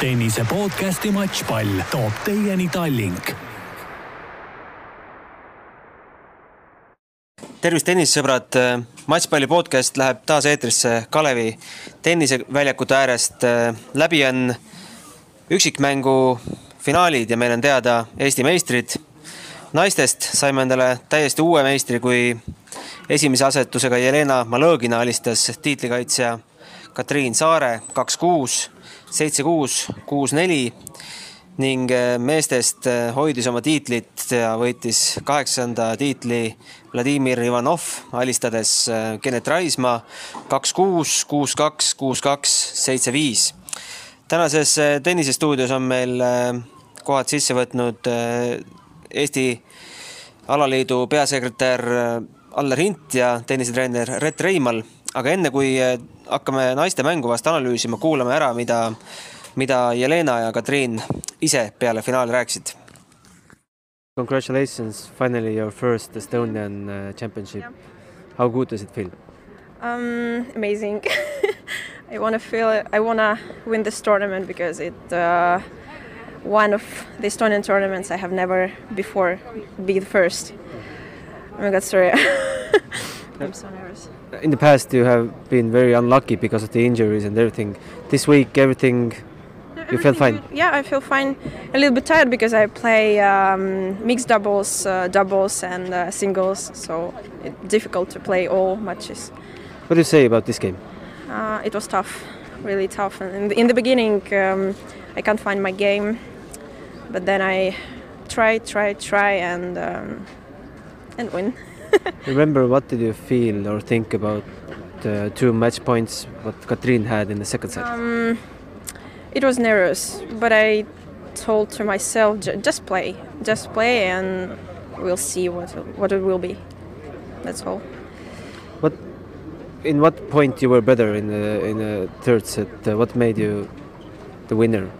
tennise podcasti Matšpall toob teieni Tallink. tervist, tennisesõbrad. matšpalli podcast läheb taas eetrisse Kalevi tenniseväljakute äärest. läbi on üksikmängu finaalid ja meil on teada Eesti meistrid. naistest saime endale täiesti uue meistri, kui esimese asetusega Jelena Malõgina alistas tiitlikaitsja Katriin Saare kaks kuus seitse, kuus, kuus, neli ning äh, meestest äh, hoidis oma tiitlit ja võitis kaheksanda tiitli Vladimir Ivanov, alistades Kennet äh, Raismaa kaks, kuus, kuus, kaks, kuus, kaks, seitse, viis. tänases tennisestuudios on meil kohad sisse võtnud Eesti alaliidu peasekretär Allar Hint ja tennisetreener Rett Reimal, aga enne kui hakkame naiste mängu vast analüüsima, kuulame ära, mida, mida Jelena ja Katriin ise peale finaali rääkisid. Congratulations, finally your first Estonian uh, championship. Yeah. How good does it feel? Um, amazing. I want to feel. I want to win this tournament because it uh, one of the Estonian tournaments I have never before be the first. Oh my God, sorry. I'm so nervous in the past you have been very unlucky because of the injuries and everything. This week everything you feel fine. Yeah, I feel fine. A little bit tired because I play um, mixed doubles, uh, doubles, and uh, singles, so it's difficult to play all matches. What do you say about this game? Uh, it was tough, really tough. And in the, in the beginning, um, I can't find my game, but then I try, try, try, and um, and win. Remember, what did you feel or think about the two match points what Katrin had in the second set? Um, it was nervous, but I told to myself, just play, just play, and we'll see what what it will be. That's all. What, in what point you were better in the in the third set? Uh, what made you the winner?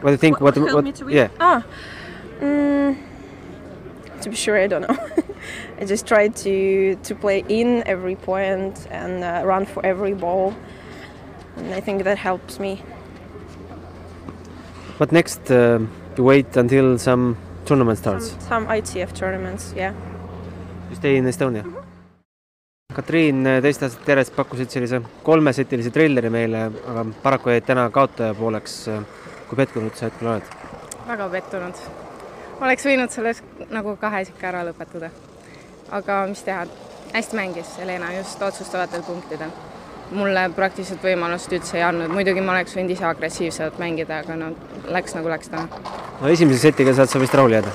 What do you think? What, what, what yeah. Ah. Mm, to be sure, I don't know. I just try to to play in every point and uh, run for every ball, and I think that helps me. What next? Uh, you wait until some tournament starts. Some, some ITF tournaments, yeah. You stay in Estonia mm. -hmm. Katriin, teist aastat järjest pakkusid sellise kolmesetilise trilleri meile, aga paraku jäid täna kaotaja pooleks. kui pettunud sa hetkel oled? väga pettunud oleks võinud selles nagu kahes ikka ära lõpetada. aga mis teha, hästi mängis Helena just otsustavatel punktidel. mulle praktiliselt võimalust üldse ei andnud, muidugi ma oleks võinud ise agressiivsemalt mängida, aga no läks nagu läks täna. no esimese setiga saad sa vist rahule jääda?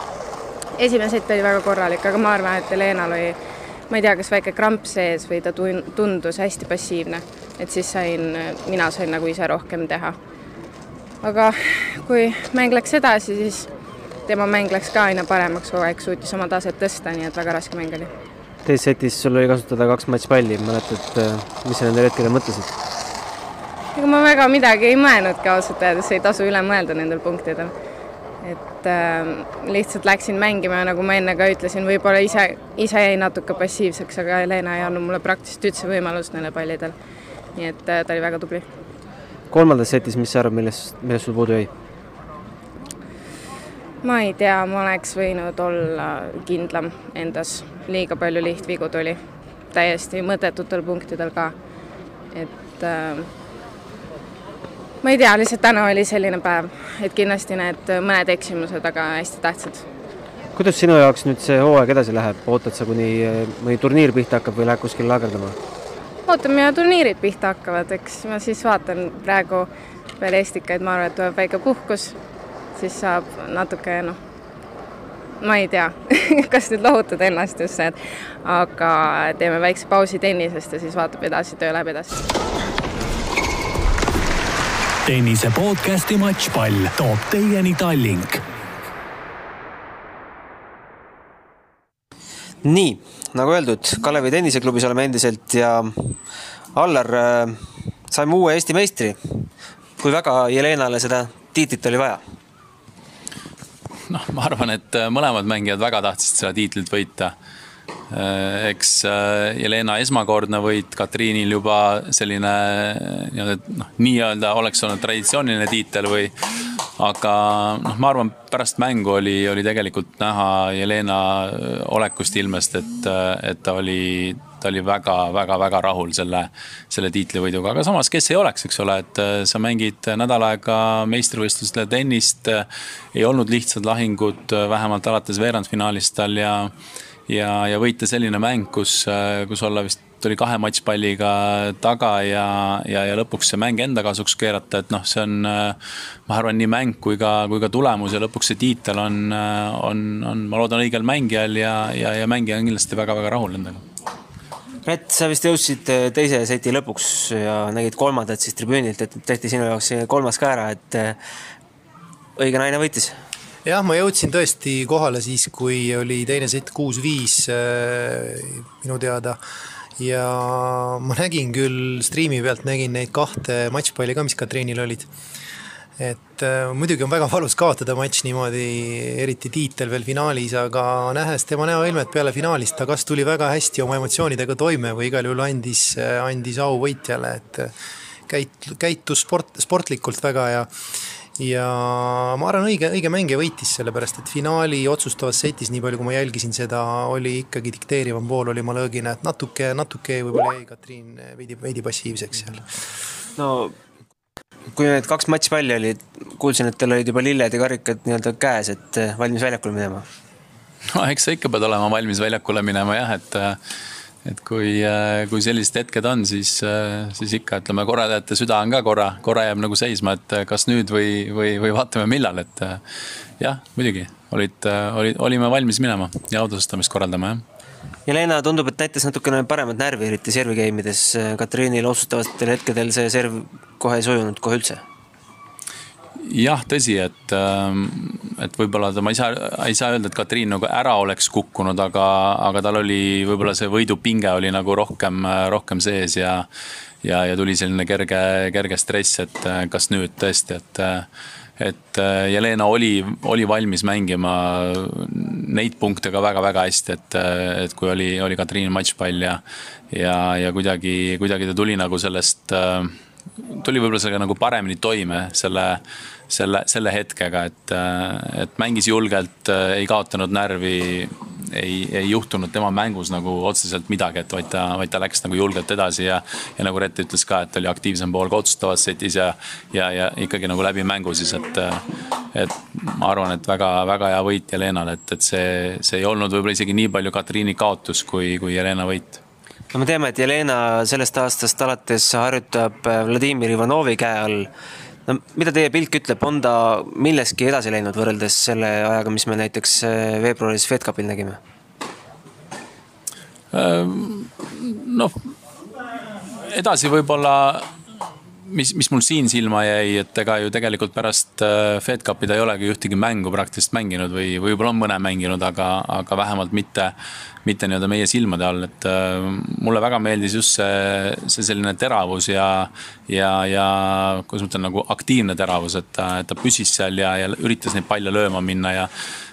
esimene sett oli väga korralik, aga ma arvan, et Helenal oli ma ei tea, kas väike kramp sees või ta tun-, tundus hästi passiivne, et siis sain, mina sain nagu ise rohkem teha. aga kui mäng läks edasi, siis tema mäng läks ka aina paremaks kogu aeg, suutis oma taset tõsta, nii et väga raske mäng oli. teises setis sul oli kasutada kaks matšpalli, mäletad, äh, mis sa nendel hetkedel mõtlesid? ega ma väga midagi ei mõelnudki ausalt öeldes, ei tasu üle mõelda nendel punktidel. et äh, lihtsalt läksin mängima ja nagu ma enne ka ütlesin, võib-olla ise, ise jäin natuke passiivseks, aga Helena ei andnud mulle praktiliselt üldse võimalust neile pallidel. nii et äh, ta oli väga tubli. kolmandas setis, mis sa arvad, millest, millest sul puudu jäi? Ma ei tea, ma oleks võinud olla kindlam endas, liiga palju lihtvigu tuli, täiesti mõttetutel punktidel ka. et äh, ma ei tea, lihtsalt täna oli selline päev, et kindlasti need mõned eksimused, aga hästi tähtsad. kuidas sinu jaoks nüüd see hooaeg edasi läheb, ootad sa, kuni äh, mõni turniir pihta hakkab või läheb kuskil laagerdama? ootame ja turniirid pihta hakkavad, eks ma siis vaatan praegu peale Estikaid, ma arvan, et tuleb väike puhkus siis saab natuke noh, ma ei tea kas nüüd lohutada ennast just see, et aga teeme väikse pausi tennisest ja siis vaatab edasi, töö läheb edasi. tennise podcasti Matšpall toob teieni Tallink. nii, nagu öeldud, Kalevi tenniseklubis oleme endiselt ja Allar, äh, saime uue Eesti meistri. kui väga Jelenale seda tiitlit oli vaja? noh, ma arvan, et äh, mõlemad mängijad väga tahtsid seda tiitlit võita. eks Jelena esmakordne võit, Katriinil juba selline nii-öelda noh, nii-öelda oleks olnud traditsiooniline tiitel või aga noh, ma arvan, pärast mängu oli, oli tegelikult näha Jelena olekust ilmest, et, et ta oli, ta oli väga-väga-väga rahul selle, selle tiitlivõiduga, aga samas, kes ei oleks, eks ole, et sa mängid nädal aega meistrivõistlustel tennist. ei olnud lihtsad lahingud, vähemalt alates veerandfinaalist tal ja, ja, ja võita selline mäng, kus, kus olla vist tuli kahe matšpalliga taga ja, ja, ja lõpuks see mäng enda kasuks keerata, et noh, see on, ma arvan, nii mäng kui ka, kui ka tulemus ja lõpuks see tiitel on, on, on, ma loodan, õigel mängijal ja, ja, ja mängija on kindlasti väga-väga rahul nendega. Rett, sa vist jõudsid teise seti lõpuks ja nägid kolmandat siis tribüünilt, et tehti sinu jaoks kolmas ka ära, et õige naine võitis jah, ma jõudsin tõesti kohale siis, kui oli teine sett kuus-viis minu teada ja ma nägin küll striimi pealt, nägin neid kahte matšpalli ka, mis Katriinil olid. Et äh, muidugi on väga valus kaotada matš niimoodi, eriti tiitel veel finaalis, aga nähes tema näoilmet peale finaalist, ta kas tuli väga hästi oma emotsioonidega toime või igal juhul andis, andis au võitjale, et käit-, käitus sport, sportlikult väga ja ja ma arvan, õige, õige mängija võitis, sellepärast et finaali otsustavas setis, nii palju kui ma jälgisin seda, oli ikkagi dikteerivam pool oli Malõgina, et natuke, natuke võib-olla jäi Katriin veidi, veidi passiivseks seal. no kui need kaks matšpalli olid, kuulsin, et teil olid juba lilled ja karikad nii-öelda käes, et valmis väljakule minema? no eks sa ikka pead olema valmis väljakule minema jah, et et kui, äh, kui sellised hetked on, siis, äh, siis ikka ütleme, korraldajate süda on ka korra, korra jääb nagu seisma, et äh, kas nüüd või, või, või vaatame, millal, et jah, muidugi olid, olid, olime valmis minema ja autosustamist korraldama, jah Jelena tundub, et näitas natukene paremat närvi, eriti servi game ides. Katriinil otsustavatel hetkedel see serv kohe ei sujunud kohe üldse jah, tõsi, et, ähm, et võib-olla ta, ma ei saa, ei saa öelda, et Katriin nagu ära oleks kukkunud, aga, aga tal oli võib-olla see võidupinge oli nagu rohkem, rohkem sees ja. Ja, ja tuli selline kerge, kerge stress, et kas nüüd tõesti, et, et Jelena oli, oli valmis mängima neid punkte ka väga-väga hästi, et, et kui oli, oli Katriin matšpall ja, ja, ja kuidagi, kuidagi ta tuli nagu sellest tuli võib-olla sellega nagu paremini toime selle, selle, selle hetkega, et, et mängis julgelt, ei kaotanud närvi. Ei, ei juhtunud tema mängus nagu otseselt midagi, et vaid ta, vaid ta läks nagu julgelt edasi ja, ja nagu Rett ütles ka, et oli aktiivsem pool ka otsustavas setis ja, ja, ja ikkagi nagu läbi mängu siis, et, et ma arvan, et väga-väga hea võit Jelenale, et, et see, see ei olnud võib-olla isegi nii palju Katriini kaotus kui, kui Jelena võit. No me teame, et Jelena sellest aastast alates harjutab Vladimir Ivanovi käe all no mida teie pilk ütleb, on ta milleski edasi läinud võrreldes selle ajaga, mis me näiteks äh, veebruaris FedCupil nägime? Ehm, noh, edasi võib-olla, mis, mis mul siin silma jäi, et ega ju tegelikult pärast äh, FedCupi ta ei olegi ühtegi mängu praktiliselt mänginud või võib-olla on mõne mänginud, aga, aga vähemalt mitte mitte nii-öelda meie silmade all, et äh, mulle väga meeldis just see, see selline teravus ja, ja, ja kuidas ma ütlen, nagu aktiivne teravus, et ta, et ta püsis seal ja, ja üritas neid palle lööma minna ja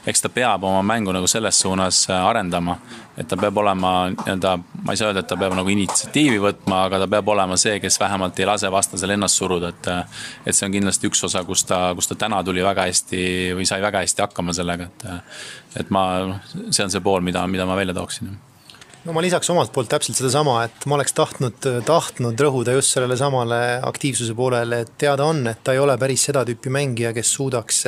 eks ta peab oma mängu nagu selles suunas äh, arendama. et ta peab olema nii-öelda, ma ei saa öelda, et ta peab nagu initsiatiivi võtma, aga ta peab olema see, kes vähemalt ei lase vastasel ennast suruda, et. Et see on kindlasti üks osa, kus ta, kus ta täna tuli väga hästi või sai väga hästi hakkama sellega, et. et ma, see on see pool, mida, mida ma välja tooksin no ma lisaks omalt poolt täpselt sedasama, et ma oleks tahtnud, tahtnud rõhuda just sellele samale aktiivsuse poolele, et teada on, et ta ei ole päris seda tüüpi mängija, kes suudaks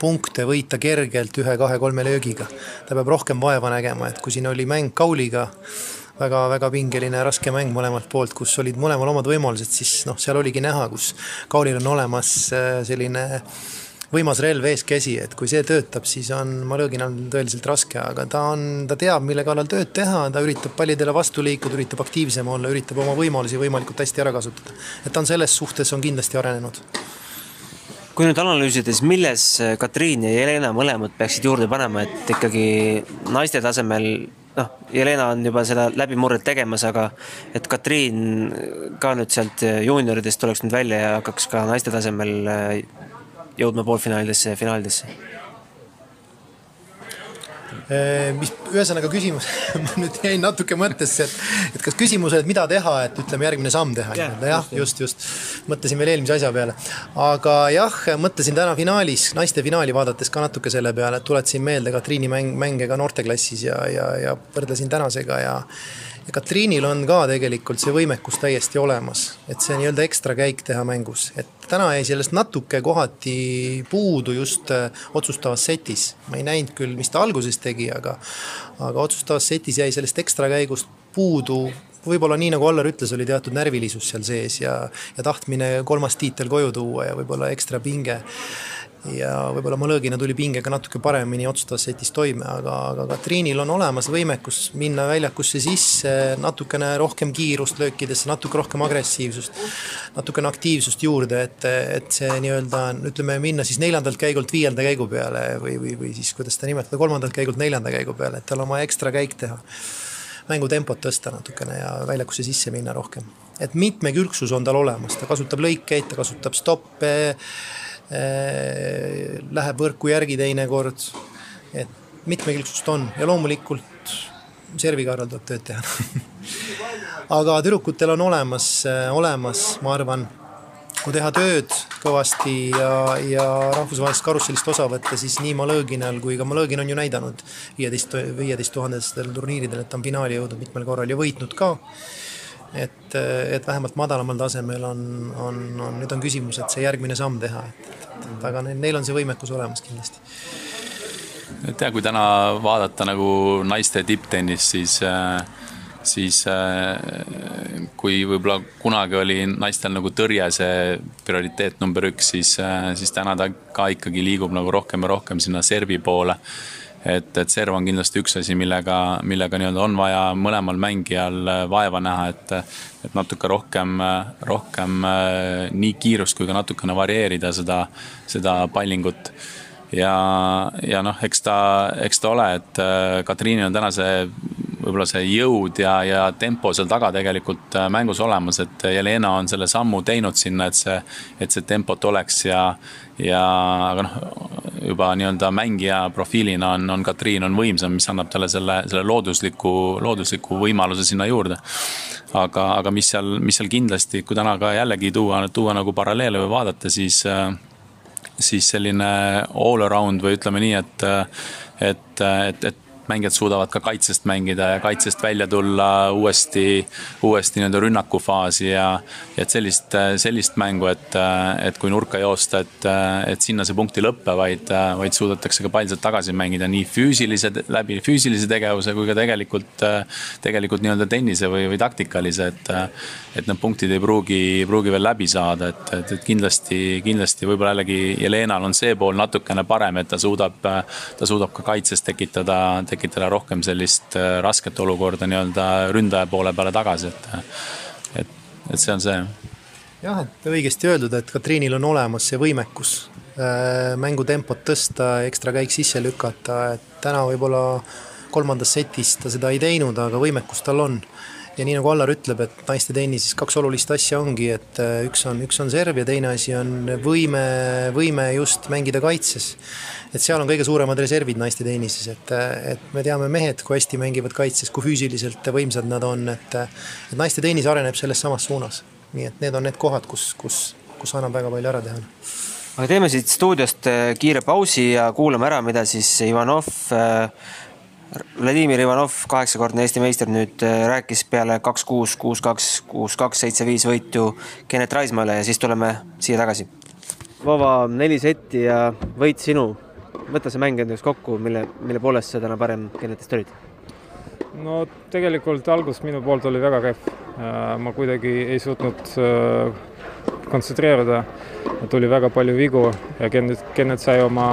punkte võita kergelt ühe-kahe-kolme löögiga. ta peab rohkem vaeva nägema, et kui siin oli mäng Kauliga väga-väga pingeline ja raske mäng mõlemalt poolt, kus olid mõlemal omad võimalused, siis noh, seal oligi näha, kus Kaulil on olemas selline võimas relv eeskäsi, et kui see töötab, siis on Malõginal tõeliselt raske, aga ta on, ta teab, mille kallal tööd teha, ta üritab pallidele vastu liikuda, üritab aktiivsem olla, üritab oma võimalusi võimalikult hästi ära kasutada. et ta on selles suhtes, on kindlasti arenenud kui nüüd analüüsida, siis milles Katriin ja Jelena mõlemad peaksid juurde panema, et ikkagi naiste tasemel noh, Jelena on juba seda läbimurret tegemas, aga et Katriin ka nüüd sealt juunioridest tuleks nüüd välja ja hakkaks ka naiste tasemel jõudma poolfinaalidesse ja finaalidesse? Mis, ühesõnaga küsimus ma nüüd jäin natuke mõttesse, et, et kas küsimus oli, et mida teha, et ütleme, järgmine samm teha yeah,. jah, just, just, mõtlesin veel eelmise asja peale. aga jah, mõtlesin täna finaalis, naiste finaali vaadates ka natuke selle peale, et tuletasin meelde Katriini mäng, mänge ka noorteklassis ja, ja, ja võrdlesin tänasega ja ja Katriinil on ka tegelikult see võimekus täiesti olemas, et see nii-öelda ekstra käik teha mängus, et täna jäi sellest natuke kohati puudu just äh, otsustavas setis. ma ei näinud küll, mis ta alguses tegi, aga, aga otsustavas setis jäi sellest ekstra käigust puudu võib-olla nii nagu Allar ütles, oli teatud närvilisus seal sees ja, ja tahtmine kolmas tiitel koju tuua ja võib-olla ekstra pinge ja võib-olla Mõlõgina tuli pingega natuke paremini otsustavas setis toime, aga, aga Katriinil on olemas võimekus minna väljakusse sisse, natukene rohkem kiirust löökidesse, natuke rohkem agressiivsust, natukene aktiivsust juurde, et, et see nii-öelda ütleme, minna siis neljandalt käigult viienda käigu peale või, või, või siis kuidas seda nimetada, kolmandalt käigult neljanda käigu peale, et tal vaja ekstra käik teha. Mängutempot tõsta natukene ja väljakusse sisse minna rohkem. et mitmekülgsus on tal olemas, ta kasutab lõikeid, ta kasutab stoppe Äh, läheb võrku järgi teinekord. et mitmekülgsust on ja loomulikult servikarral tuleb tööd teha aga tüdrukutel on olemas, olemas, ma arvan, kui teha tööd kõvasti ja, ja rahvusvahelisest karussellist osa võtta, siis nii Malõginal kui ka Malõgin on ju näidanud viieteist, viieteist tuhandestel turniiridel, et ta on finaali jõudnud mitmel korral ja võitnud ka et, et vähemalt madalamal tasemel on, on, on, nüüd on küsimus, et see järgmine samm teha, et, aga neil, neil on see võimekus olemas kindlasti. et jah, kui täna vaadata nagu naiste tipptennist, siis siis kui võib-olla kunagi oli naistel nagu tõrje see prioriteet number üks, siis, siis täna ta ka ikkagi liigub nagu rohkem ja rohkem sinna servi poole. Et, et serv on kindlasti üks asi, millega, millega nii-öelda on vaja mõlemal mängijal äh, vaeva näha, et, et natuke rohkem, rohkem äh, nii kiirust kui ka natukene varieerida seda, seda pallingut. Ja, ja noh, eks ta, eks ta ole, et äh, Katriinil on täna see võib-olla see jõud ja, ja tempo seal taga tegelikult äh, mängus olemas, et Jelena on selle sammu teinud sinna, et see, et see tempot oleks ja, ja aga noh, juba nii-öelda mängija profiilina on, on Katriin on võimsam, mis annab talle selle, selle loodusliku, loodusliku võimaluse sinna juurde. aga, aga mis seal, mis seal kindlasti, kui täna ka jällegi tuua, tuua nagu paralleele või vaadata, siis äh, siis selline all around või ütleme nii, et et, et, et mängijad suudavad ka kaitsest mängida ja kaitsest välja tulla uuesti, uuesti nii-öelda rünnakufaasi ja, et sellist, sellist mängu, et, et kui nurka joosta, et, et sinna see punkt ei lõppe, vaid, vaid suudetakse ka palliselt tagasi mängida nii füüsilise, läbi füüsilise tegevuse kui ka tegelikult, tegelikult nii-öelda tennise või, või taktikalise, et, et need punktid ei pruugi, ei pruugi veel läbi saada, et, et, et kindlasti, kindlasti võib-olla jällegi Jelenal on see pool natukene parem, et ta suudab, ta suudab ka kaitses tekitada tekitada rohkem sellist äh, rasket olukorda nii-öelda ründaja poole peale tagasi, et, et, et see on see. jah, et õigesti öeldud, et Katriinil on olemas see võimekus äh, mängutempot tõsta, ekstra käik sisse lükata, et täna võib-olla kolmandas setis ta seda ei teinud, aga võimekus tal on ja nii nagu Allar ütleb, et naiste tennises kaks olulist asja ongi, et äh, üks on, üks on serv ja teine asi on võime, võime just mängida kaitses. et seal on kõige suuremad reservid naiste tennises, et, äh, et me teame mehed, kui hästi mängivad kaitses, kui füüsiliselt võimsad nad on, et, äh, et naiste tennis areneb selles samas suunas. nii et need on need kohad, kus, kus, kus annab väga palju ära teha aga teeme siit stuudiost kiire pausi ja kuulame ära, mida siis Ivanov Vladimir Ivanov, kaheksakordne Eesti meister, nüüd äh, rääkis peale kaks, kuus, kuus, kaks, kuus, kaks, seitse, viis võitu Kennet Raismaale ja siis tuleme siia tagasi. Vova neli setti ja võit sinu. võta see mäng endaks kokku, mille, mille poolest sa täna parem Kennetist olid? no tegelikult algus minu poolt oli väga kehv. Äh, ma kuidagi ei suutnud äh, kontsentreeruda. tuli väga palju vigu ja Kennet, Kennet sai oma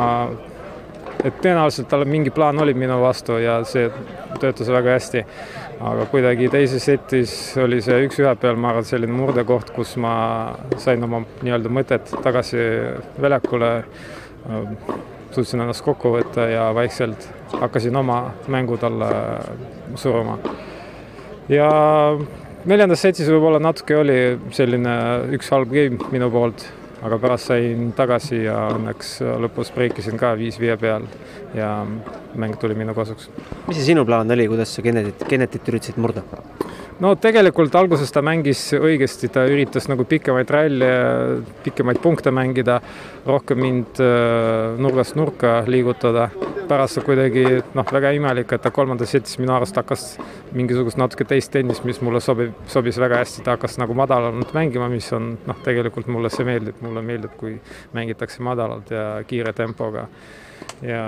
et tõenäoliselt tal mingi plaan oli minu vastu ja see töötas väga hästi. aga kuidagi teises setis oli see üks-ühe peal, ma arvan, selline murdekoht, kus ma sain oma nii-öelda mõtet tagasi väljakule. suutsin ennast kokku võtta ja vaikselt hakkasin oma mängu talle suruma. ja neljandas setis võib-olla natuke oli selline üks halb game minu poolt aga pärast sain tagasi ja õnneks lõpus breikisin ka viis viie peal ja mäng tuli minu kasuks. mis see sinu plaan oli, kuidas sa Kennetit, Kennetit üritasid murda? no tegelikult alguses ta mängis õigesti, ta üritas nagu pikemaid ralle, pikemaid punkte mängida, rohkem mind äh, nurgast nurka liigutada. pärast kuidagi noh, väga imelik, et ta kolmandas setis minu arust hakkas mingisugust natuke teist tennist, mis mulle sobib, sobis väga hästi, ta hakkas nagu madalamalt mängima, mis on noh, tegelikult mulle see meeldib, mulle meeldib, kui mängitakse madalalt ja kiire tempoga. ja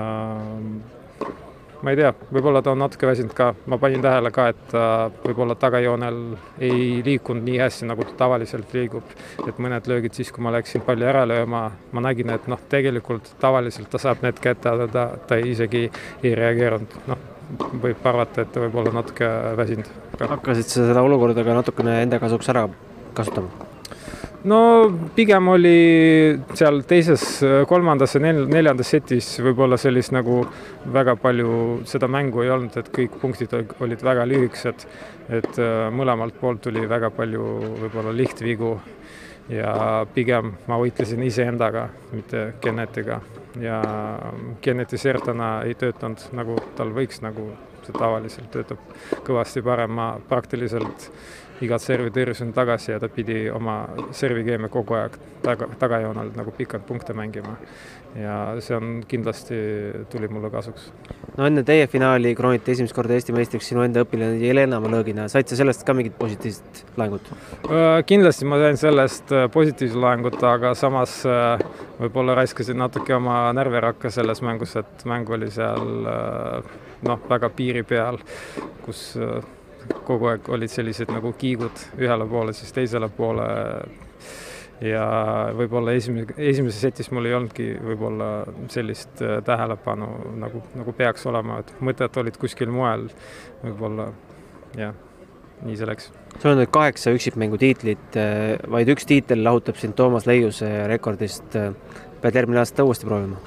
ma ei tea, võib-olla ta on natuke väsinud ka, ma panin tähele ka, et ta võib-olla tagajoonel ei liikunud nii hästi, nagu ta tavaliselt liigub. et mõned löögid siis, kui ma läksin palli ära lööma, ma nägin, et noh, tegelikult tavaliselt ta saab need kätte, aga ta, ta isegi ei reageerinud, noh, võib arvata, et ta võib olla natuke väsinud. hakkasid sa seda olukorda ka natukene enda kasuks ära kasutama? No pigem oli seal teises, kolmandas ja nel-, neljandas setis võib-olla sellist nagu väga palju seda mängu ei olnud, et kõik punktid olid väga lühikesed. et äh, mõlemalt poolt tuli väga palju võib-olla lihtvigu ja pigem ma võitlesin iseendaga, mitte Kennetiga ja Kenneti Sertana ei töötanud nagu tal võiks, nagu see tavaliselt töötab kõvasti parem, ma praktiliselt igat servi tõrjusin tagasi ja ta pidi oma servikeemia kogu aeg taga, tagajoonel nagu pikalt punkte mängima. ja see on kindlasti, tuli mulle kasuks. no enne teie finaali krooniti esimest korda Eesti meistriks sinu enda õpilane Jelena Malõgina, said sa sellest ka mingit positiivset laengut? Äh, kindlasti ma sain sellest äh, positiivset laengut, aga samas äh, võib-olla raiskasin natuke oma närvirakka selles mängus, et mäng oli seal noh, väga piiri peal, kus kogu aeg olid sellised nagu kiigud ühele poole, siis teisele poole. ja võib-olla esimene, esimeses setis mul ei olnudki võib-olla sellist äh, tähelepanu nagu, nagu peaks olema, et mõtted olid kuskil mujal. võib-olla jah, nii see läks. sul on nüüd kaheksa üksikmängu tiitlit, äh, vaid üks tiitel lahutab sind Toomas Leiuse rekordist. Äh, pead järgmine aasta uuesti proovima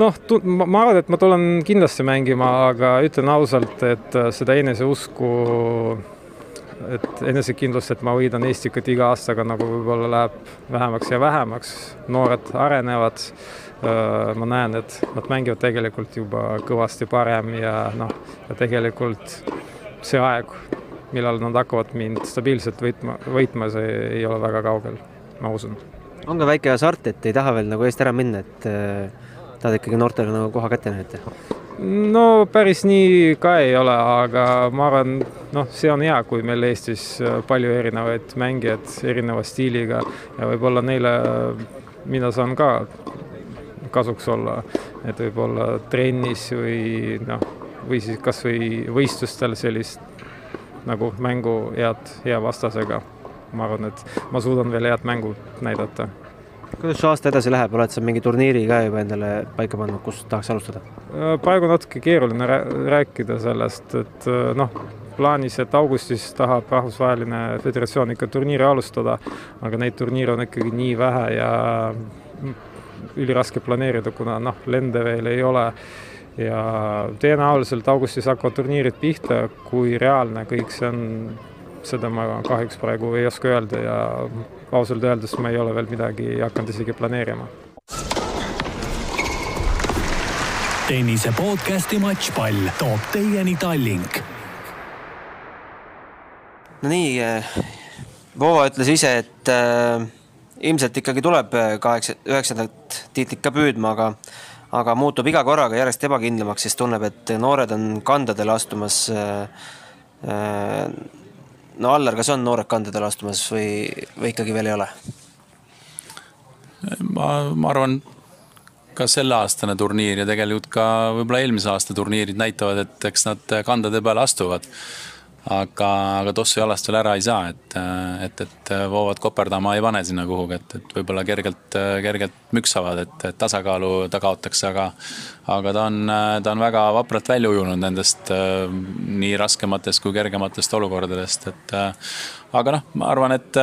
noh, ma arvan, et ma tulen kindlasti mängima, aga ütlen ausalt, et äh, seda eneseusku, et enesekindlust, et ma võidan Eestikat iga aastaga nagu võib-olla läheb vähemaks ja vähemaks, noored arenevad. Äh, ma näen, et nad mängivad tegelikult juba kõvasti parem ja noh, ja tegelikult see aeg, millal nad hakkavad mind stabiilselt võitma, võitma, see ei ole väga kaugel, ma usun. on ka väike hasart, et ei taha veel nagu eest ära minna, et äh, tahad ikkagi noortele nagu koha kätte näidata? no päris nii ka ei ole, aga ma arvan, noh, see on hea, kui meil Eestis palju erinevaid mängijaid erineva stiiliga ja võib-olla neile mina saan ka kasuks olla, et võib-olla trennis või noh, või siis kasvõi võistlustel sellist nagu mängu head, hea vastasega. ma arvan, et ma suudan veel head mängu näidata kuidas su aasta edasi läheb, oled sa mingi turniiri ka juba endale paika pannud, kus tahaks alustada? Äh, praegu natuke keeruline rääkida sellest, et äh, noh, plaanis, et augustis tahab rahvusvaheline föderatsioon ikka turniiri alustada, aga neid turniire on ikkagi nii vähe ja üliraske planeerida, kuna noh, lende veel ei ole ja tõenäoliselt augustis hakkavad turniirid pihta, kui reaalne kõik see on, seda ma kahjuks praegu ei oska öelda ja ausalt öeldes ma ei ole veel midagi hakanud isegi planeerima. tennise podcasti Matšpall toob teieni Tallink. no nii, eh, Vova ütles ise, et äh, ilmselt ikkagi tuleb kaheksa, üheksandat tiitlit ka püüdma, aga aga muutub iga korraga järjest ebakindlamaks, sest tunneb, et noored on kandadele astumas äh, äh, no Allar, kas on noored kandadele astumas või, või ikkagi veel ei ole? ma, ma arvan, ka selleaastane turniir ja tegelikult ka võib-olla eelmise aasta turniirid näitavad, et eks nad kandade peale astuvad aga, aga tossu jalast veel ära ei saa, et, et, et voovad koperdama ei pane sinna kuhugi, et, et võib-olla kergelt, kergelt müksavad, et, tasakaalu ta kaotaks, aga aga ta on, ta on väga vapralt välja ujunud nendest nii raskematest kui kergematest olukordadest, et aga noh, ma arvan, et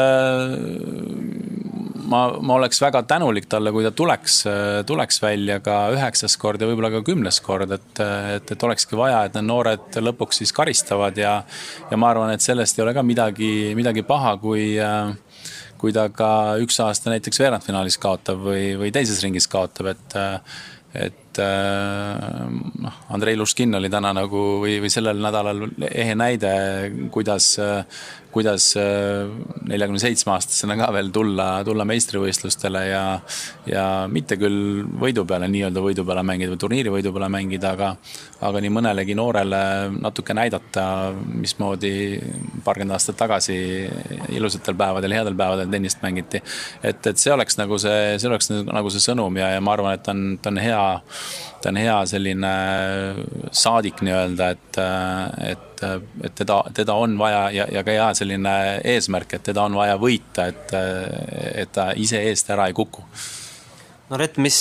ma, ma oleks väga tänulik talle, kui ta tuleks, tuleks välja ka üheksas kord ja võib-olla ka kümnes kord, et, et, et olekski vaja, et need noored lõpuks siis karistavad ja, ja ma arvan, et sellest ei ole ka midagi, midagi paha, kui kui ta ka üks aasta näiteks veerandfinaalis kaotab või, või teises ringis kaotab, et et noh, Andrei Luškin oli täna nagu või, või sellel nädalal ehe näide, kuidas kuidas äh, neljakümne seitsme aastasena ka veel tulla, tulla meistrivõistlustele ja, ja mitte küll võidu peale, nii-öelda võidu peale mängida või turniiri võidu peale mängida, aga, aga nii mõnelegi noorele natuke näidata, mismoodi paarkümmend aastat tagasi ilusatel päevadel, headel päevadel tennist mängiti. et, et see oleks nagu see, see oleks nagu see sõnum ja, ja ma arvan, et ta on, ta on hea, ta on hea selline saadik nii-öelda, et, et et, teda, teda on vaja ja, ja ka hea selline eesmärk, et teda on vaja võita, et, et ta ise eest ära ei kuku. no Rett, mis,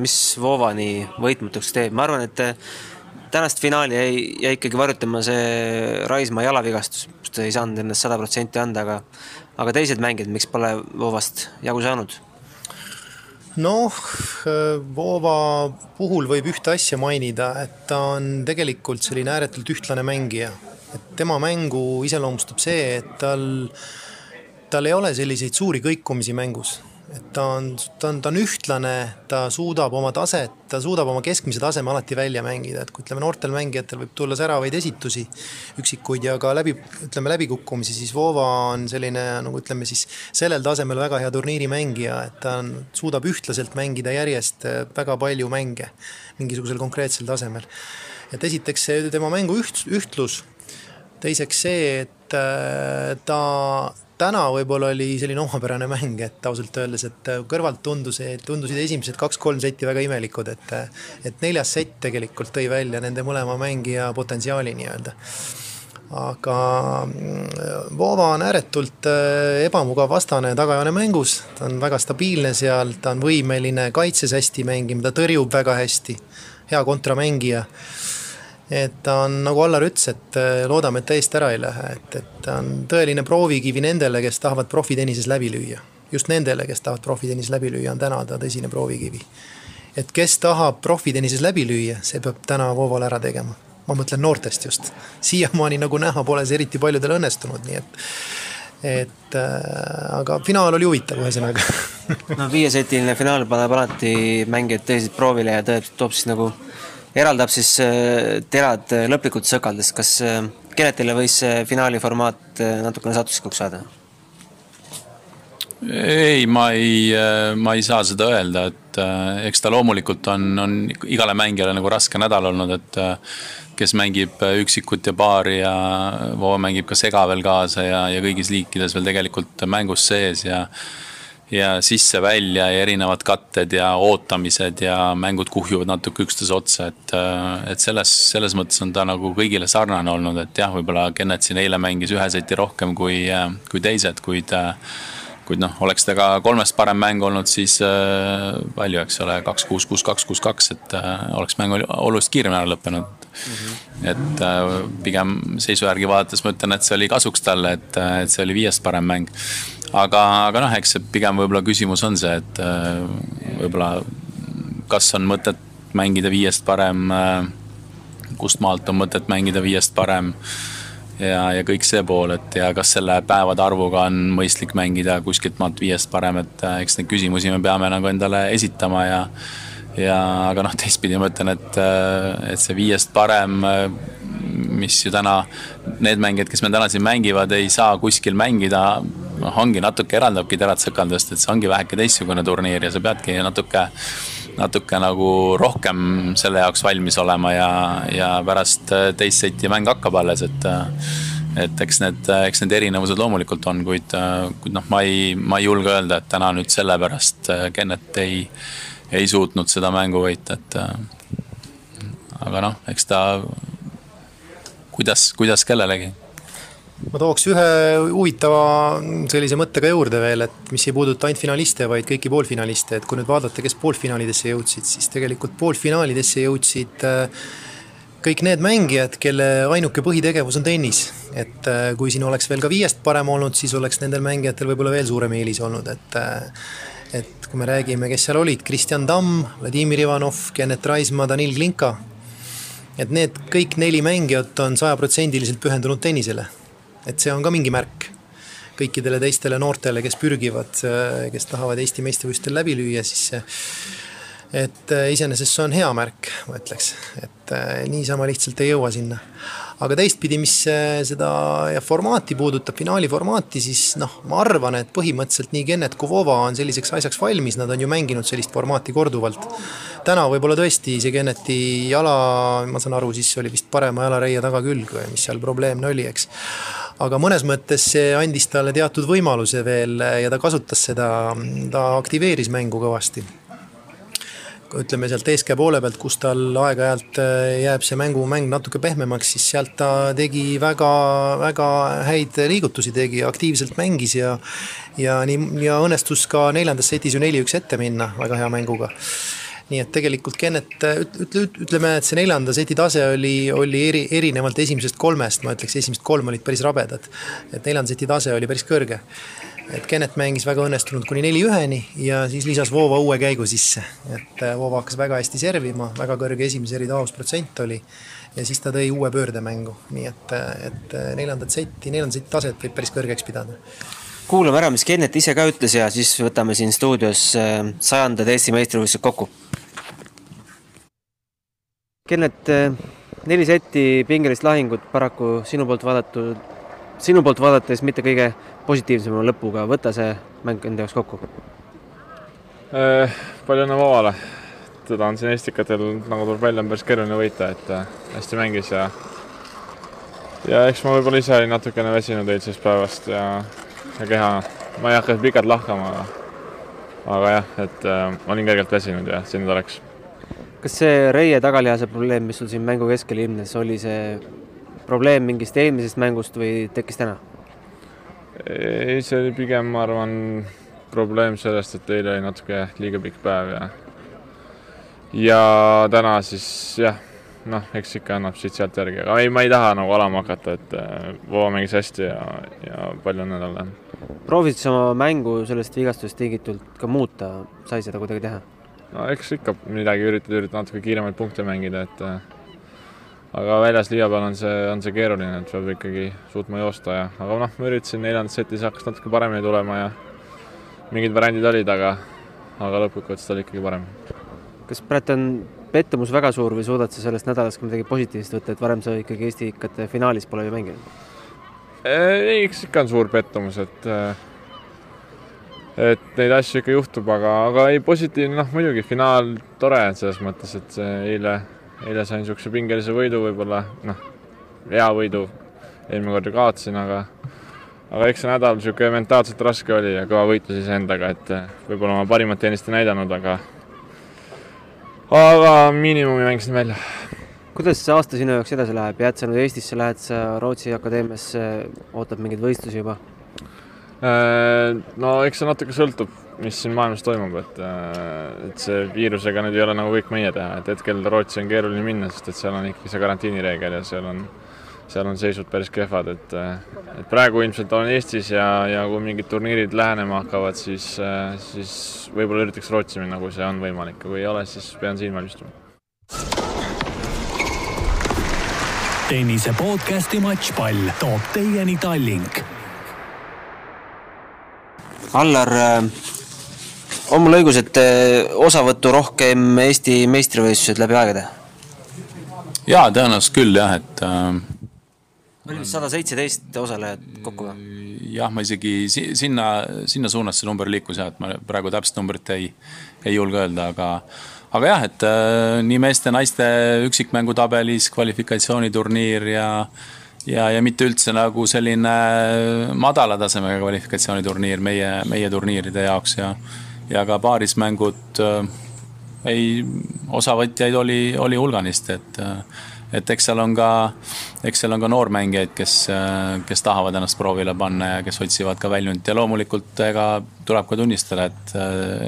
mis Vovani võitmatuks teeb, ma arvan, et tänast finaali jäi, jäi ikkagi varjutama see Raismaa jalavigastus, ta ei saanud ennast sada protsenti anda, aga aga teised mängijad, miks pole Vovast jagu saanud? Noh, Voova puhul võib ühte asja mainida, et ta on tegelikult selline ääretult ühtlane mängija. et tema mängu iseloomustab see, et tal, tal ei ole selliseid suuri kõikumisi mängus et ta on, ta on, ta on ühtlane, ta suudab oma taset, ta suudab oma keskmise taseme alati välja mängida, et kui ütleme, noortel mängijatel võib tulla säravaid esitusi, üksikuid ja ka läbi, ütleme läbikukkumisi, siis Vova on selline nagu ütleme siis sellel tasemel väga hea turniirimängija, et ta on, suudab ühtlaselt mängida järjest äh, väga palju mänge mingisugusel konkreetsel tasemel. et esiteks see tema mängu üht-, ühtlus, teiseks see, et äh, ta täna võib-olla oli selline omapärane mäng, et ausalt öeldes, et kõrvalt tundus, tundusid esimesed kaks-kolm setti väga imelikud, et et neljas sett tegelikult tõi välja nende mõlema mängija potentsiaali nii-öelda. Aga mm, Vova on ääretult äh, ebamugav vastane tagajoone mängus, ta on väga stabiilne seal, ta on võimeline kaitses hästi mängima, ta tõrjub väga hästi, hea kontramängija et ta on, nagu Allar ütles, et äh, loodame, et täiesti ära ei lähe, et, et ta on tõeline proovikivi nendele, kes tahavad profitennises läbi lüüa. just nendele, kes tahavad profitennises läbi lüüa, on täna ta tõsine proovikivi. et kes tahab profitennises läbi lüüa, see peab täna Vooval ära tegema. ma mõtlen noortest just. siiamaani, nagu näha, pole see eriti paljudel õnnestunud, nii et et äh, aga finaal oli huvitav, ühesõnaga no viiesetiline finaal paneb alati mängijad tõsiselt proovile ja tõeb, toob siis nagu eraldab siis äh, terad äh, lõplikult sõkaldest, kas äh, võis see finaali formaat natukene satuslikuks saada? ei, ma ei, ma ei saa seda öelda, et eks ta loomulikult on, on igale mängijale nagu raske nädal olnud, et kes mängib üksikut ja paari ja Voo mängib ka sega veel kaasa ja, ja kõigis liikides veel tegelikult mängus sees ja ja sisse-välja ja erinevad katted ja ootamised ja mängud kuhjuvad natuke üksteise otsa, et, äh, et selles, selles mõttes on ta nagu kõigile sarnane olnud, et jah, võib-olla Kennet siin eile mängis ühe seti rohkem kui, äh, kui teised, kuid äh, kuid noh, oleks ta ka kolmest parem mäng olnud, siis palju, eks ole, kaks, kuus, kuus, kaks, kuus, kaks, et oleks mäng oluliselt kiiremini ära lõppenud. Et äh, pigem seisu järgi vaadates ma ütlen, et see oli kasuks talle, et, et see oli viiest parem mäng. Aga, aga noh, eks see pigem võib-olla küsimus on see, et äh, võib-olla kas on mõtet mängida viiest parem, äh, kust maalt on mõtet mängida viiest parem ja, ja kõik see pool, et ja kas selle päevade arvuga on mõistlik mängida kuskilt maalt viiest parem, et äh, eks neid küsimusi me peame nagu endale esitama ja ja aga noh, teistpidi ma ütlen, et, et see viiest parem mis ju täna, need mängijad, kes meil täna siin mängivad, ei saa kuskil mängida, noh, ongi natuke eraldabki Terat Sõkaldust, et see ongi väheke teistsugune turniir ja sa peadki natuke, natuke nagu rohkem selle jaoks valmis olema ja, ja pärast teist seti mäng hakkab alles, et et eks need, eks need erinevused loomulikult on, kuid, kuid noh, ma ei, ma ei julge öelda, et täna nüüd sellepärast Kennet ei, ei suutnud seda mängu võita, et aga noh, eks ta kuidas, kuidas kellelegi ma tooks ühe huvitava sellise mõtte ka juurde veel, et mis ei puuduta ainult finaliste, vaid kõiki poolfinaliste, et kui nüüd vaadata, kes poolfinaalidesse jõudsid, siis tegelikult poolfinaalidesse jõudsid äh, kõik need mängijad, kelle ainuke põhitegevus on tennis. et äh, kui siin oleks veel ka viiest parem olnud, siis oleks nendel mängijatel võib-olla veel suurem eelis olnud, et äh, et kui me räägime, kes seal olid, Kristjan Tamm, Vladimir Ivanov, Kennet Raismaa, Danil Glinka et need kõik neli mängijat on sajaprotsendiliselt pühendunud tennisele. et see on ka mingi märk. kõikidele teistele noortele, kes pürgivad, kes tahavad Eesti meistrivõistlustel läbi lüüa, siis et iseenesest see on hea märk, ma ütleks, et niisama lihtsalt ei jõua sinna aga teistpidi, mis seda formaati puudutab, finaali formaati, siis noh, ma arvan, et põhimõtteliselt nii Kennet kui Vova on selliseks asjaks valmis, nad on ju mänginud sellist formaati korduvalt. täna võib-olla tõesti see Kenneti jala, ma saan aru, siis oli vist parema jalareie tagakülg või mis seal probleemne oli, eks. Aga mõnes mõttes see andis talle teatud võimaluse veel ja ta kasutas seda, ta aktiveeris mängu kõvasti ütleme sealt eeskäe poole pealt, kus tal aeg-ajalt äh, jääb see mängumäng natuke pehmemaks, siis sealt ta tegi väga, väga häid liigutusi, tegi, aktiivselt mängis ja ja nii, ja õnnestus ka neljandas setis ju neli-üks ette minna väga hea mänguga nii et tegelikult Kennet, ütle, ütleme, et see neljanda seti tase oli, oli eri, erinevalt esimesest kolmest, ma ütleks, esimesed kolm olid päris rabedad. et neljanda seti tase oli päris kõrge et Kennet mängis väga õnnestunult kuni neli-üheni ja siis lisas Voova uue käigu sisse. et äh, Voova hakkas väga hästi servima, väga kõrge esimese eri taosprotsent oli ja siis ta tõi uue pöördemängu, nii et, äh, et äh, neljandat setti, neljandat seti taset võib päris kõrgeks pidada. kuulame ära, mis Kennet ise ka ütles ja siis võtame siin stuudios sajandad Eesti meistrivõistlused kokku. Kennet, neli setti pingelist lahingut paraku sinu poolt vaadatud, sinu poolt vaadates mitte kõige positiivsema lõpuga, võta see mäng enda jaoks kokku äh,. palju õnne Vavale, teda on siin Estikatel, nagu tuleb välja, on päris keeruline võita, et äh, hästi mängis ja ja eks ma võib-olla ise olin natukene väsinud eilsest päevast ja, ja keha, ma ei hakka pikalt lahkama, aga aga jah, et äh, olin kergelt väsinud ja siin ta läks. kas see reie tagalihase probleem, mis sul siin mängu keskel ilmnes, oli see probleem mingist eelmisest mängust või tekkis täna? ei, see oli pigem, ma arvan, probleem sellest, et eile oli natuke liiga pikk päev ja ja täna siis jah, noh, eks ikka annab siit-sealt järgi, aga ei, ma ei taha nagu alama hakata, et äh, Voova mängis hästi ja, ja palju õnne talle. proovisid sa oma mängu sellest vigastusest tingitult ka muuta, sai seda kuidagi teha? no eks ikka midagi üritad, üritad natuke kiiremaid punkte mängida, et äh, aga väljas liiva peal on see, on see keeruline, et peab ikkagi suutma joosta ja, aga noh, ma üritasin neljandas setis hakkas natuke paremini tulema ja mingid variandid olid, aga, aga lõppkokkuvõttes oli ikkagi parem. kas praegu on pettumus väga suur või suudad sa sellest nädalast ka midagi positiivset võtta, et varem sa ikkagi Eesti ikkate finaalis pole ju mänginud? ei, eks ikka on suur pettumus, et et neid asju ikka juhtub, aga, aga ei, positiivne, noh muidugi finaal tore selles mõttes, et see eile eile sain niisuguse pingelise võidu võib-olla, noh, hea võidu, eelmine kord ju kaotasin, aga aga eks see nädal niisugune mentaalselt raske oli ja kõva võitlus iseendaga, et eh, võib-olla oma parimat teenist ei näidanud, aga aga miinimumi mängisin välja. kuidas see aasta sinu jaoks edasi läheb, jääd sa nüüd Eestisse, lähed sa Rootsi akadeemiasse, ootad mingeid võistlusi juba? Äh, no eks see natuke sõltub mis siin maailmas toimub, et, äh, et see viirusega nüüd ei ole nagu kõik meie teha, et hetkel Rootsi on keeruline minna, sest et seal on ikkagi see karantiinireegel ja seal on, seal on seisud päris kehvad, et, äh, et praegu ilmselt olen Eestis ja, ja kui mingid turniirid lähenema hakkavad, siis, äh, siis võib-olla üritaks Rootsi minna, kui see on võimalik, kui ei ole, siis pean siin valmistuma. tennise podcasti Matšpall toob teieni Tallink. Allar on mul õigus, et eh, osavõttu rohkem Eesti meistrivõistlused läbi aegade? jaa, tõenäoliselt küll jah, et äh, oli vist sada seitseteist osalejat kokku või? jah, ma isegi sinna, sinna suunas see number liikus jah, et ma praegu täpset numbrit ei, ei julge öelda, aga aga jah, et äh, nii meeste-naiste üksikmängutabelis kvalifikatsiooniturniir ja ja, ja mitte üldse nagu selline madala tasemega kvalifikatsiooniturniir meie, meie turniiride jaoks ja ja ka paarismängud äh, ei, osavõtjaid oli, oli hulganisti, et äh, et eks seal on ka, eks seal on ka noormängijaid, kes, äh, kes tahavad ennast proovile panna ja kes otsivad ka väljundit. Ja loomulikult ega tuleb ka tunnistada, et,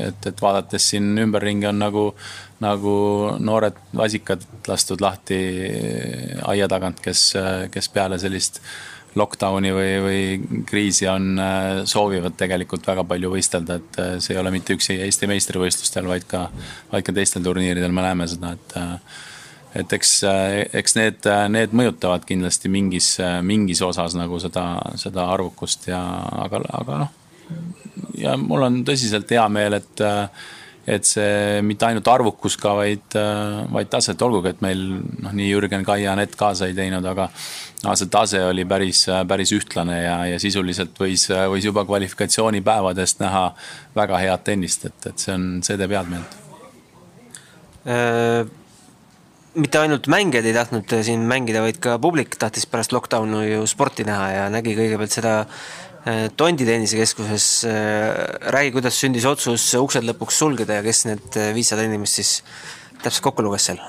et, et vaadates siin ümberringi on nagu, nagu noored vasikad lastud lahti aia tagant, kes, kes peale sellist lockdown'i või, või kriisi on, äh, soovivad tegelikult väga palju võistelda, et äh, see ei ole mitte üksi Eesti meistrivõistlustel, vaid ka, vaid ka teistel turniiridel me näeme seda, et äh, et eks, eks need, need mõjutavad kindlasti mingis, mingis osas nagu seda, seda arvukust ja, aga, aga noh. ja mul on tõsiselt hea meel, et et see mitte ainult arvukus ka, vaid, vaid tase, et olgugi, et meil noh, nii Jürgen, Kai ja Anett kaasa ei teinud, aga aga see tase oli päris, päris ühtlane ja, ja sisuliselt võis, võis juba kvalifikatsioonipäevadest näha väga head tennist, et, et see on, see teeb head meelt äh,. mitte ainult mängijad ei tahtnud siin mängida, vaid ka publik tahtis pärast lockdown'i ju sporti näha ja nägi kõigepealt seda Tondi tennisekeskuses, äh, räägi, kuidas sündis otsus uksed lõpuks sulgeda ja kes need äh, viissada inimest siis täpselt kokku luges seal?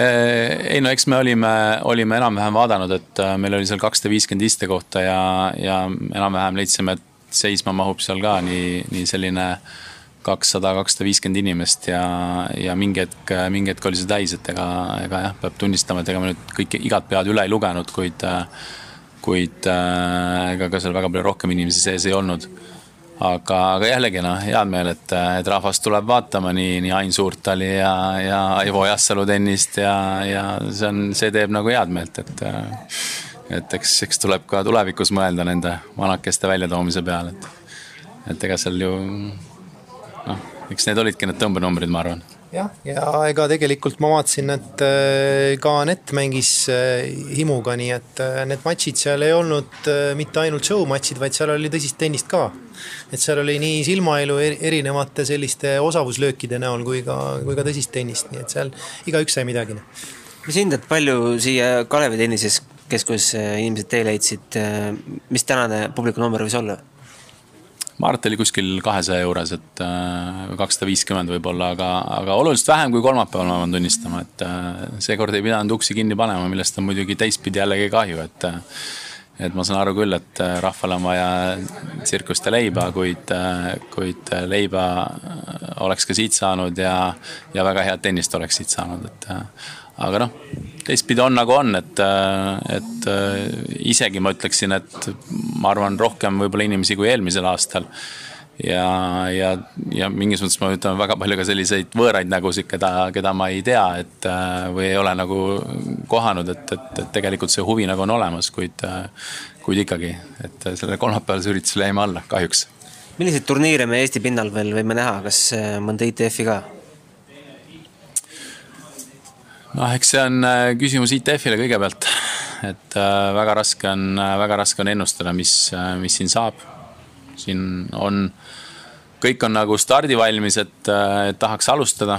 ei no eks me olime, olime enam-vähem vaadanud, et meil oli seal kakssada viiskümmend istekohta ja, ja enam-vähem leidsime, et seisma mahub seal ka nii, nii selline kakssada, kakssada viiskümmend inimest ja, ja mingi hetk, mingi hetk oli see täis, et ega, ega jah, peab tunnistama, et ega me nüüd kõike, igat pead üle ei lugenud, kuid äh, kuid äh, ega ka seal väga palju rohkem inimesi sees ei olnud. aga, aga jällegi noh, head meel, et, et rahvas tuleb vaatama nii, nii Ain Suurtali ja, ja Aivo Jassalu tennist ja, ja see on, see teeb nagu head meelt, et et eks, eks tuleb ka tulevikus mõelda nende vanakeste väljatoomise peale, et, et ega seal ju noh, eks need olidki need tõmbenumbrid, ma arvan jah, ja ega tegelikult ma vaatasin, et äh, ka Anett mängis äh, himuga, nii et äh, need matšid seal ei olnud mitte ainult show matšid, vaid seal oli tõsist tennist ka. et seal oli nii silmaelu erinevate selliste osavuslöökide näol kui ka, kui ka tõsist tennist, nii et seal igaüks sai midagi. mis hindad, palju siia Kalevi tennises keskuses inimesed tee leidsid, mis tänane publikunumber võis olla? Ma arvan, et oli kuskil kahesaja juures, et äh, kakssada viiskümmend võib-olla, aga, aga oluliselt vähem kui kolmapäeval, ma pean tunnistama, et äh, seekord ei pidanud uksi kinni panema, millest on muidugi teistpidi jällegi kahju, et äh, et ma saan aru küll, et rahval on vaja tsirkust ja leiba, kuid, kuid leiba oleks ka siit saanud ja, ja väga head tennist oleks siit saanud, et aga noh, teistpidi on nagu on, et, et isegi ma ütleksin, et ma arvan, rohkem võib-olla inimesi kui eelmisel aastal. ja, ja, ja mingis mõttes ma ütlen väga palju ka selliseid võõraid nägusid, keda, keda ma ei tea, et või ei ole nagu kohanud, et, et, et tegelikult see huvi nagu on olemas, kuid, kuid ikkagi, et sellele kolmapäevasele üritusele jäime alla, kahjuks. milliseid turniire me Eesti pinnal veel võime näha, kas mõnda ITF-i ka? Noh, eks see on äh, küsimus ITF-ile kõigepealt, et äh, väga raske on, äh, väga raske on ennustada, mis, mis siin saab. siin on, kõik on nagu stardivalmis, et, tahaks alustada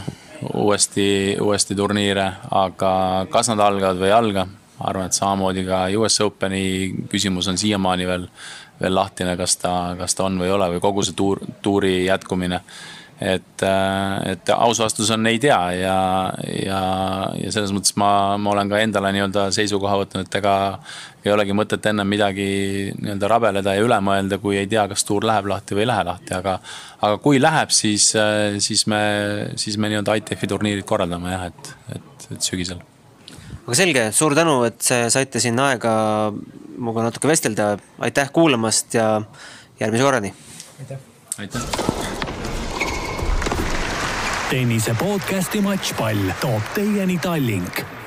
uuesti, uuesti turniire, aga kas nad algavad või ei alga, arvan, et samamoodi ka US Openi küsimus on siiamaani veel, veel lahtine, kas ta, kas ta on või ei ole või kogu see tuur, tuuri jätkumine et, et aus vastus on ei tea ja, ja, ja selles mõttes ma, ma olen ka endale nii-öelda seisukoha võtnud, et ega ei olegi mõtet ennem midagi nii-öelda rabeleda ja üle mõelda, kui ei tea, kas tuur läheb lahti või ei lähe lahti, aga aga kui läheb, siis, siis me, siis me nii-öelda ITF-i turniirid korraldame jah, et, et, et sügisel. aga selge, suur tänu, et saite siin aega minuga natuke vestelda, aitäh kuulamast ja järgmise korrani! aitäh! aitäh! Tennise podcasti Matšpall toob teieni Tallink